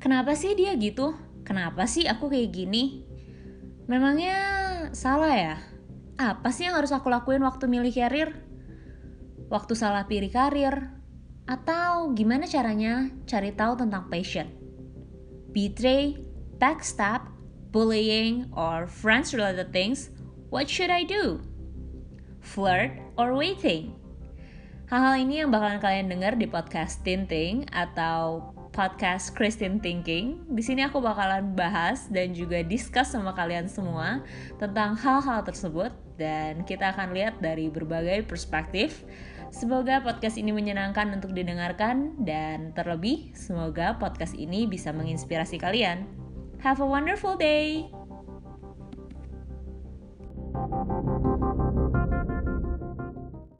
Kenapa sih dia gitu? Kenapa sih aku kayak gini? Memangnya salah ya? Apa sih yang harus aku lakuin waktu milih karir? Waktu salah pilih karir? Atau gimana caranya cari tahu tentang passion? Betray, backstab, bullying, or friends related things, what should I do? Flirt or waiting? Hal-hal ini yang bakalan kalian dengar di podcast Tinting atau podcast Christine Thinking. Di sini aku bakalan bahas dan juga discuss sama kalian semua tentang hal-hal tersebut dan kita akan lihat dari berbagai perspektif. Semoga podcast ini menyenangkan untuk didengarkan dan terlebih semoga podcast ini bisa menginspirasi kalian. Have a wonderful day.